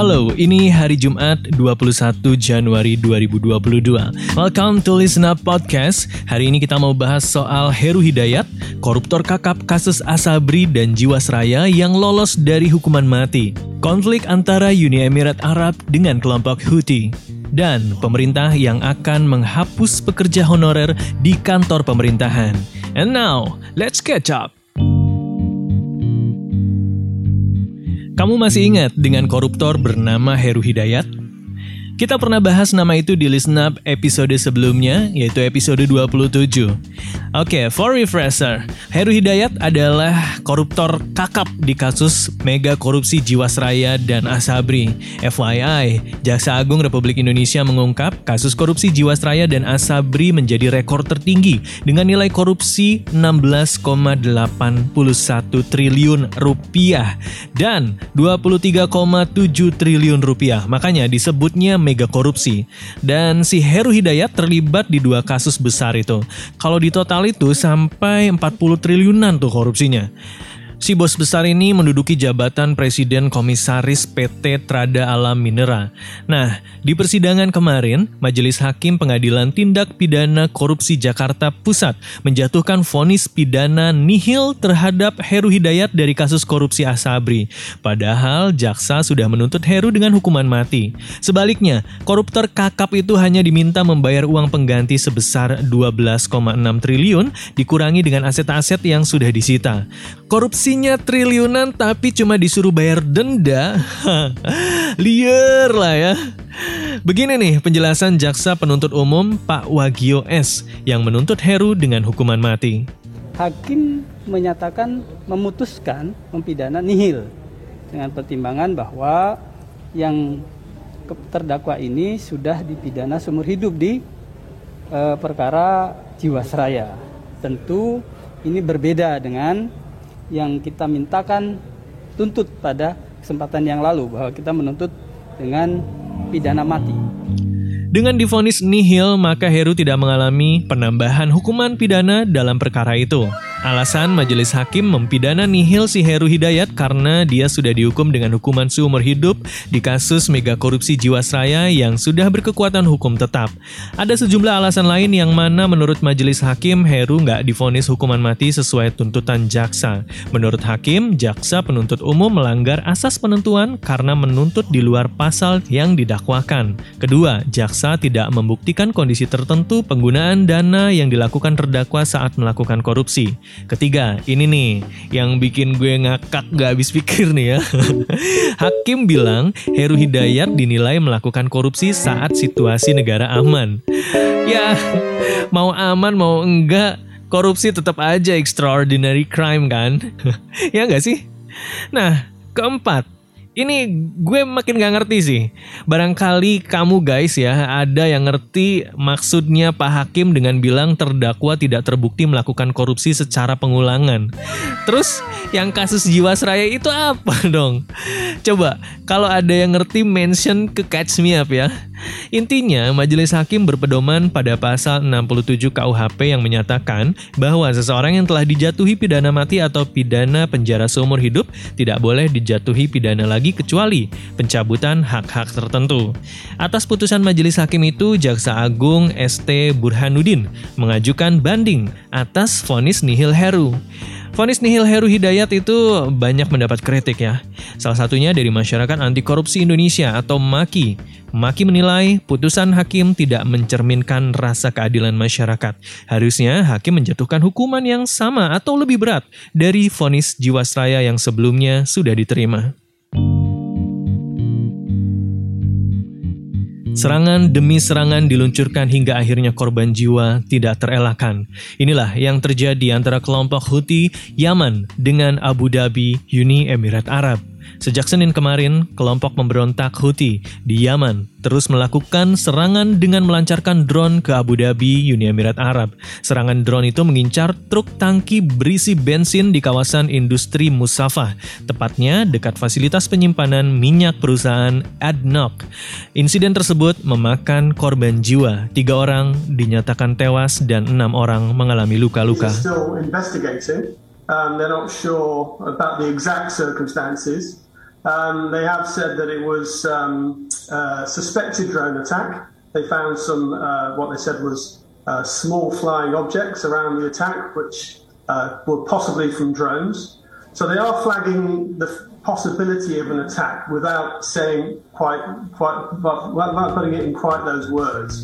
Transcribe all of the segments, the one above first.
Halo, ini hari Jumat 21 Januari 2022. Welcome to Listen Up Podcast. Hari ini kita mau bahas soal Heru Hidayat, koruptor kakap kasus Asabri dan Jiwasraya yang lolos dari hukuman mati. Konflik antara Uni Emirat Arab dengan kelompok Houthi. Dan pemerintah yang akan menghapus pekerja honorer di kantor pemerintahan. And now, let's catch up. Kamu masih ingat dengan koruptor bernama Heru Hidayat? Kita pernah bahas nama itu di Listen Up episode sebelumnya, yaitu episode 27. Oke, okay, for refresher, Heru Hidayat adalah koruptor kakap di kasus mega korupsi Jiwasraya dan Asabri. FYI, Jaksa Agung Republik Indonesia mengungkap kasus korupsi Jiwasraya dan Asabri menjadi rekor tertinggi dengan nilai korupsi 16,81 triliun rupiah dan 23,7 triliun rupiah. Makanya disebutnya mega korupsi. Dan si Heru Hidayat terlibat di dua kasus besar itu. Kalau di total itu sampai 40 triliunan tuh korupsinya. Si bos besar ini menduduki jabatan Presiden Komisaris PT Trada Alam Minera. Nah, di persidangan kemarin, Majelis Hakim Pengadilan Tindak Pidana Korupsi Jakarta Pusat menjatuhkan vonis pidana nihil terhadap Heru Hidayat dari kasus korupsi Asabri. Padahal jaksa sudah menuntut Heru dengan hukuman mati. Sebaliknya, koruptor kakap itu hanya diminta membayar uang pengganti sebesar 12,6 triliun dikurangi dengan aset-aset yang sudah disita. Korupsi Korupsinya triliunan tapi cuma disuruh bayar denda. Liar lah ya. Begini nih penjelasan jaksa penuntut umum Pak Wagio S yang menuntut Heru dengan hukuman mati. Hakim menyatakan memutuskan mempidana nihil dengan pertimbangan bahwa yang terdakwa ini sudah dipidana seumur hidup di e, perkara Jiwasraya. Tentu ini berbeda dengan yang kita mintakan tuntut pada kesempatan yang lalu bahwa kita menuntut dengan pidana mati. Dengan difonis nihil, maka Heru tidak mengalami penambahan hukuman pidana dalam perkara itu. Alasan majelis hakim mempidana nihil si Heru Hidayat karena dia sudah dihukum dengan hukuman seumur hidup di kasus mega korupsi Jiwasraya yang sudah berkekuatan hukum tetap. Ada sejumlah alasan lain yang mana menurut majelis hakim Heru nggak difonis hukuman mati sesuai tuntutan jaksa. Menurut hakim, jaksa penuntut umum melanggar asas penentuan karena menuntut di luar pasal yang didakwakan. Kedua, jaksa tidak membuktikan kondisi tertentu penggunaan dana yang dilakukan terdakwa saat melakukan korupsi. Ketiga, ini nih yang bikin gue ngakak gak habis pikir nih ya. Hakim bilang Heru Hidayat dinilai melakukan korupsi saat situasi negara aman. Ya, mau aman mau enggak, korupsi tetap aja extraordinary crime kan? ya nggak sih? Nah, keempat, ini gue makin gak ngerti sih. Barangkali kamu guys ya ada yang ngerti maksudnya Pak Hakim dengan bilang terdakwa tidak terbukti melakukan korupsi secara pengulangan. Terus yang kasus Jiwasraya itu apa dong? Coba kalau ada yang ngerti mention ke Catch Me Up ya. Intinya, majelis hakim berpedoman pada pasal 67 KUHP yang menyatakan bahwa seseorang yang telah dijatuhi pidana mati atau pidana penjara seumur hidup tidak boleh dijatuhi pidana lagi kecuali pencabutan hak-hak tertentu. Atas putusan majelis hakim itu, Jaksa Agung ST Burhanuddin mengajukan banding atas vonis nihil heru. Vonis nihil Heru Hidayat itu banyak mendapat kritik ya. Salah satunya dari Masyarakat Anti Korupsi Indonesia atau MAKI. MAKI menilai putusan hakim tidak mencerminkan rasa keadilan masyarakat. Harusnya hakim menjatuhkan hukuman yang sama atau lebih berat dari vonis Jiwasraya yang sebelumnya sudah diterima. Serangan demi serangan diluncurkan hingga akhirnya korban jiwa tidak terelakkan. Inilah yang terjadi antara kelompok Houthi Yaman dengan Abu Dhabi Uni Emirat Arab. Sejak Senin kemarin, kelompok pemberontak Houthi di Yaman terus melakukan serangan dengan melancarkan drone ke Abu Dhabi, Uni Emirat Arab. Serangan drone itu mengincar truk tangki berisi bensin di kawasan industri Musafah, tepatnya dekat fasilitas penyimpanan minyak perusahaan ADNOC. Insiden tersebut memakan korban jiwa. Tiga orang dinyatakan tewas dan enam orang mengalami luka-luka. Um, they're not sure about the exact circumstances. Um, they have said that it was um, a suspected drone attack. They found some, uh, what they said was uh, small flying objects around the attack, which uh, were possibly from drones. So they are flagging the possibility of an attack without saying quite, quite, without putting it in quite those words.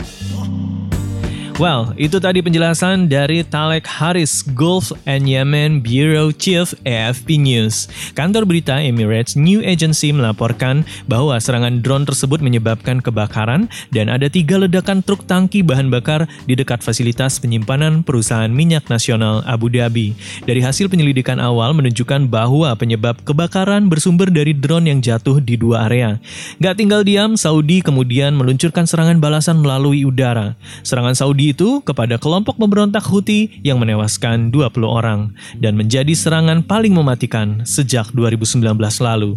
Well, itu tadi penjelasan dari Talek Haris, Gulf and Yemen Bureau Chief AFP News. Kantor berita Emirates New Agency melaporkan bahwa serangan drone tersebut menyebabkan kebakaran dan ada tiga ledakan truk tangki bahan bakar di dekat fasilitas penyimpanan perusahaan minyak nasional Abu Dhabi. Dari hasil penyelidikan awal menunjukkan bahwa penyebab kebakaran bersumber dari drone yang jatuh di dua area. Gak tinggal diam, Saudi kemudian meluncurkan serangan balasan melalui udara. Serangan Saudi itu kepada kelompok pemberontak Houthi yang menewaskan 20 orang dan menjadi serangan paling mematikan sejak 2019 lalu.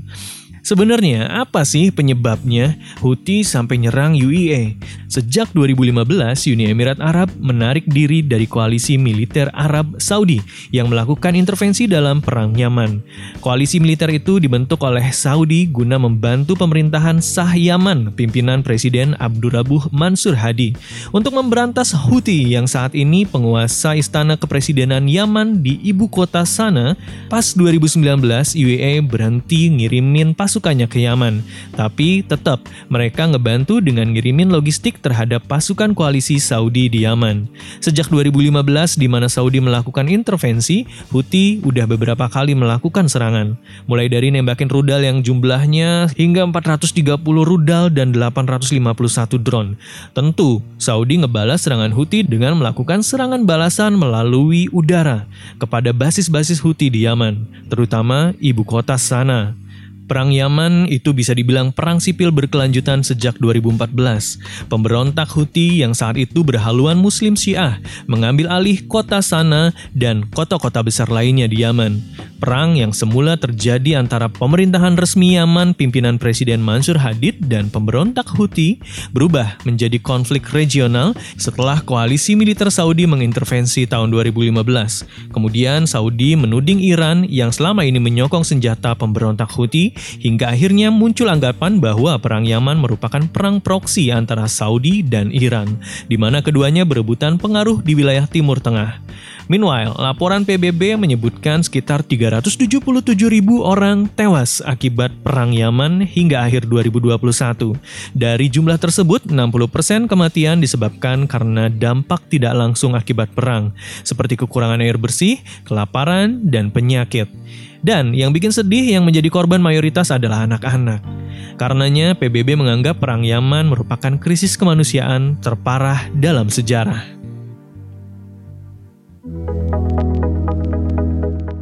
Sebenarnya apa sih penyebabnya Houthi sampai nyerang UEA? Sejak 2015, Uni Emirat Arab menarik diri dari koalisi militer Arab Saudi yang melakukan intervensi dalam perang Yaman. Koalisi militer itu dibentuk oleh Saudi guna membantu pemerintahan sah Yaman pimpinan Presiden Abdurrabuh Mansur Hadi untuk memberantas Houthi yang saat ini penguasa istana kepresidenan Yaman di ibu kota sana. Pas 2019, UEA berhenti ngirimin pas pasukannya ke Yaman. Tapi tetap mereka ngebantu dengan ngirimin logistik terhadap pasukan koalisi Saudi di Yaman. Sejak 2015 di mana Saudi melakukan intervensi, Houthi udah beberapa kali melakukan serangan. Mulai dari nembakin rudal yang jumlahnya hingga 430 rudal dan 851 drone. Tentu, Saudi ngebalas serangan Houthi dengan melakukan serangan balasan melalui udara kepada basis-basis Houthi di Yaman, terutama ibu kota sana. Perang Yaman itu bisa dibilang perang sipil berkelanjutan sejak 2014. Pemberontak Houthi yang saat itu berhaluan Muslim Syiah mengambil alih kota sana dan kota-kota besar lainnya di Yaman. Perang yang semula terjadi antara pemerintahan resmi Yaman pimpinan Presiden Mansur Hadid dan pemberontak Houthi berubah menjadi konflik regional setelah koalisi militer Saudi mengintervensi tahun 2015. Kemudian Saudi menuding Iran yang selama ini menyokong senjata pemberontak Houthi hingga akhirnya muncul anggapan bahwa perang Yaman merupakan perang proksi antara Saudi dan Iran, di mana keduanya berebutan pengaruh di wilayah Timur Tengah. Meanwhile, laporan PBB menyebutkan sekitar 377 ribu orang tewas akibat Perang Yaman hingga akhir 2021. Dari jumlah tersebut, 60% kematian disebabkan karena dampak tidak langsung akibat perang, seperti kekurangan air bersih, kelaparan, dan penyakit. Dan yang bikin sedih yang menjadi korban mayoritas adalah anak-anak. Karenanya PBB menganggap Perang Yaman merupakan krisis kemanusiaan terparah dalam sejarah.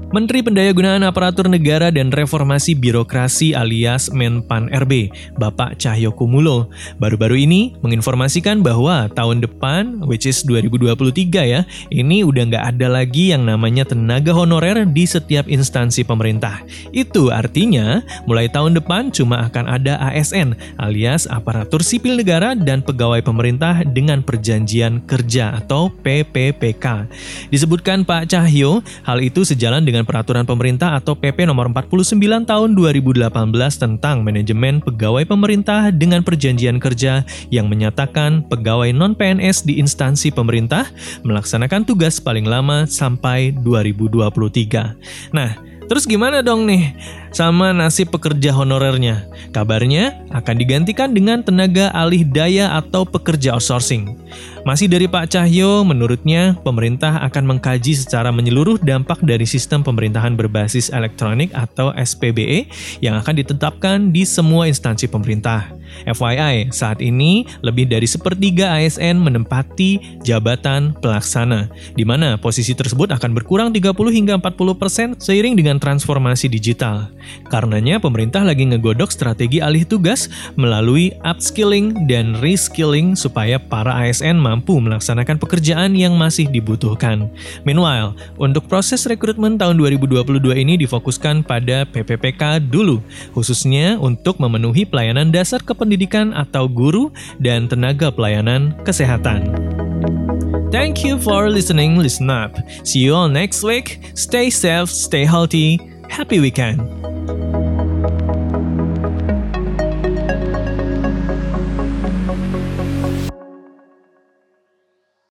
Menteri Pendayagunaan Aparatur Negara dan Reformasi Birokrasi alias Menpan RB, Bapak Cahyo Kumulo, baru-baru ini menginformasikan bahwa tahun depan, which is 2023 ya, ini udah nggak ada lagi yang namanya tenaga honorer di setiap instansi pemerintah. Itu artinya, mulai tahun depan cuma akan ada ASN alias Aparatur Sipil Negara dan Pegawai Pemerintah dengan Perjanjian Kerja atau PPPK. Disebutkan Pak Cahyo, hal itu sejalan dengan peraturan pemerintah atau PP nomor 49 tahun 2018 tentang manajemen pegawai pemerintah dengan perjanjian kerja yang menyatakan pegawai non-PNS di instansi pemerintah melaksanakan tugas paling lama sampai 2023. Nah, Terus gimana dong nih sama nasib pekerja honorernya? Kabarnya akan digantikan dengan tenaga alih daya atau pekerja outsourcing. Masih dari Pak Cahyo, menurutnya pemerintah akan mengkaji secara menyeluruh dampak dari sistem pemerintahan berbasis elektronik atau SPBE yang akan ditetapkan di semua instansi pemerintah. FYI, saat ini lebih dari sepertiga ASN menempati jabatan pelaksana, di mana posisi tersebut akan berkurang 30 hingga 40% persen seiring dengan transformasi digital. Karenanya pemerintah lagi ngegodok strategi alih tugas melalui upskilling dan reskilling supaya para ASN mampu melaksanakan pekerjaan yang masih dibutuhkan. Meanwhile, untuk proses rekrutmen tahun 2022 ini difokuskan pada PPPK dulu, khususnya untuk memenuhi pelayanan dasar kependidikan atau guru dan tenaga pelayanan kesehatan. Thank you for listening, listen up. See you all next week. Stay safe, stay healthy. Happy weekend.